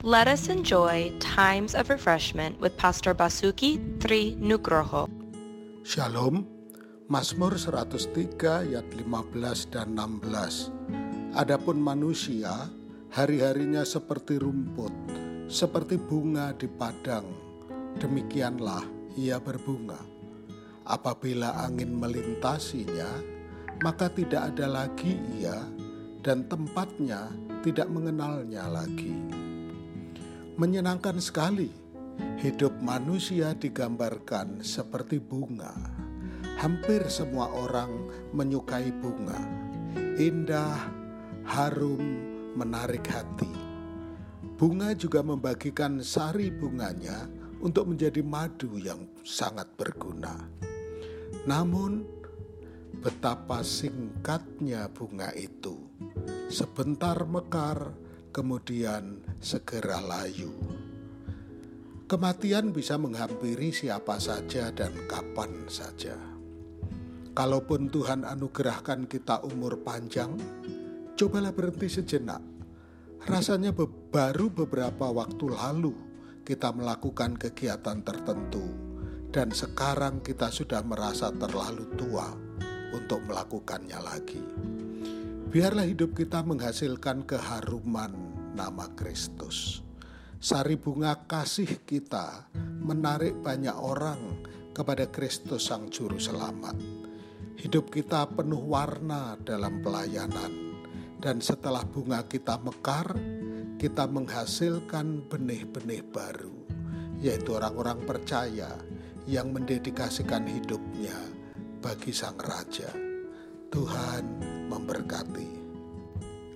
Let us enjoy times of refreshment with Pastor Basuki Tri Nugroho. Shalom, Mazmur 103 ayat 15 dan 16. Adapun manusia, hari-harinya seperti rumput, seperti bunga di padang, demikianlah ia berbunga. Apabila angin melintasinya, maka tidak ada lagi ia, dan tempatnya tidak mengenalnya lagi. Menyenangkan sekali, hidup manusia digambarkan seperti bunga. Hampir semua orang menyukai bunga, indah, harum, menarik hati. Bunga juga membagikan sari bunganya untuk menjadi madu yang sangat berguna. Namun, betapa singkatnya bunga itu. Sebentar mekar, kemudian segera layu. Kematian bisa menghampiri siapa saja dan kapan saja. Kalaupun Tuhan anugerahkan kita umur panjang, cobalah berhenti sejenak. Rasanya be baru beberapa waktu lalu kita melakukan kegiatan tertentu, dan sekarang kita sudah merasa terlalu tua untuk melakukannya lagi. Biarlah hidup kita menghasilkan keharuman nama Kristus. Sari bunga kasih kita menarik banyak orang kepada Kristus Sang Juru Selamat. Hidup kita penuh warna dalam pelayanan, dan setelah bunga kita mekar, kita menghasilkan benih-benih baru, yaitu orang-orang percaya yang mendedikasikan hidupnya bagi Sang Raja. Tuhan memberkati.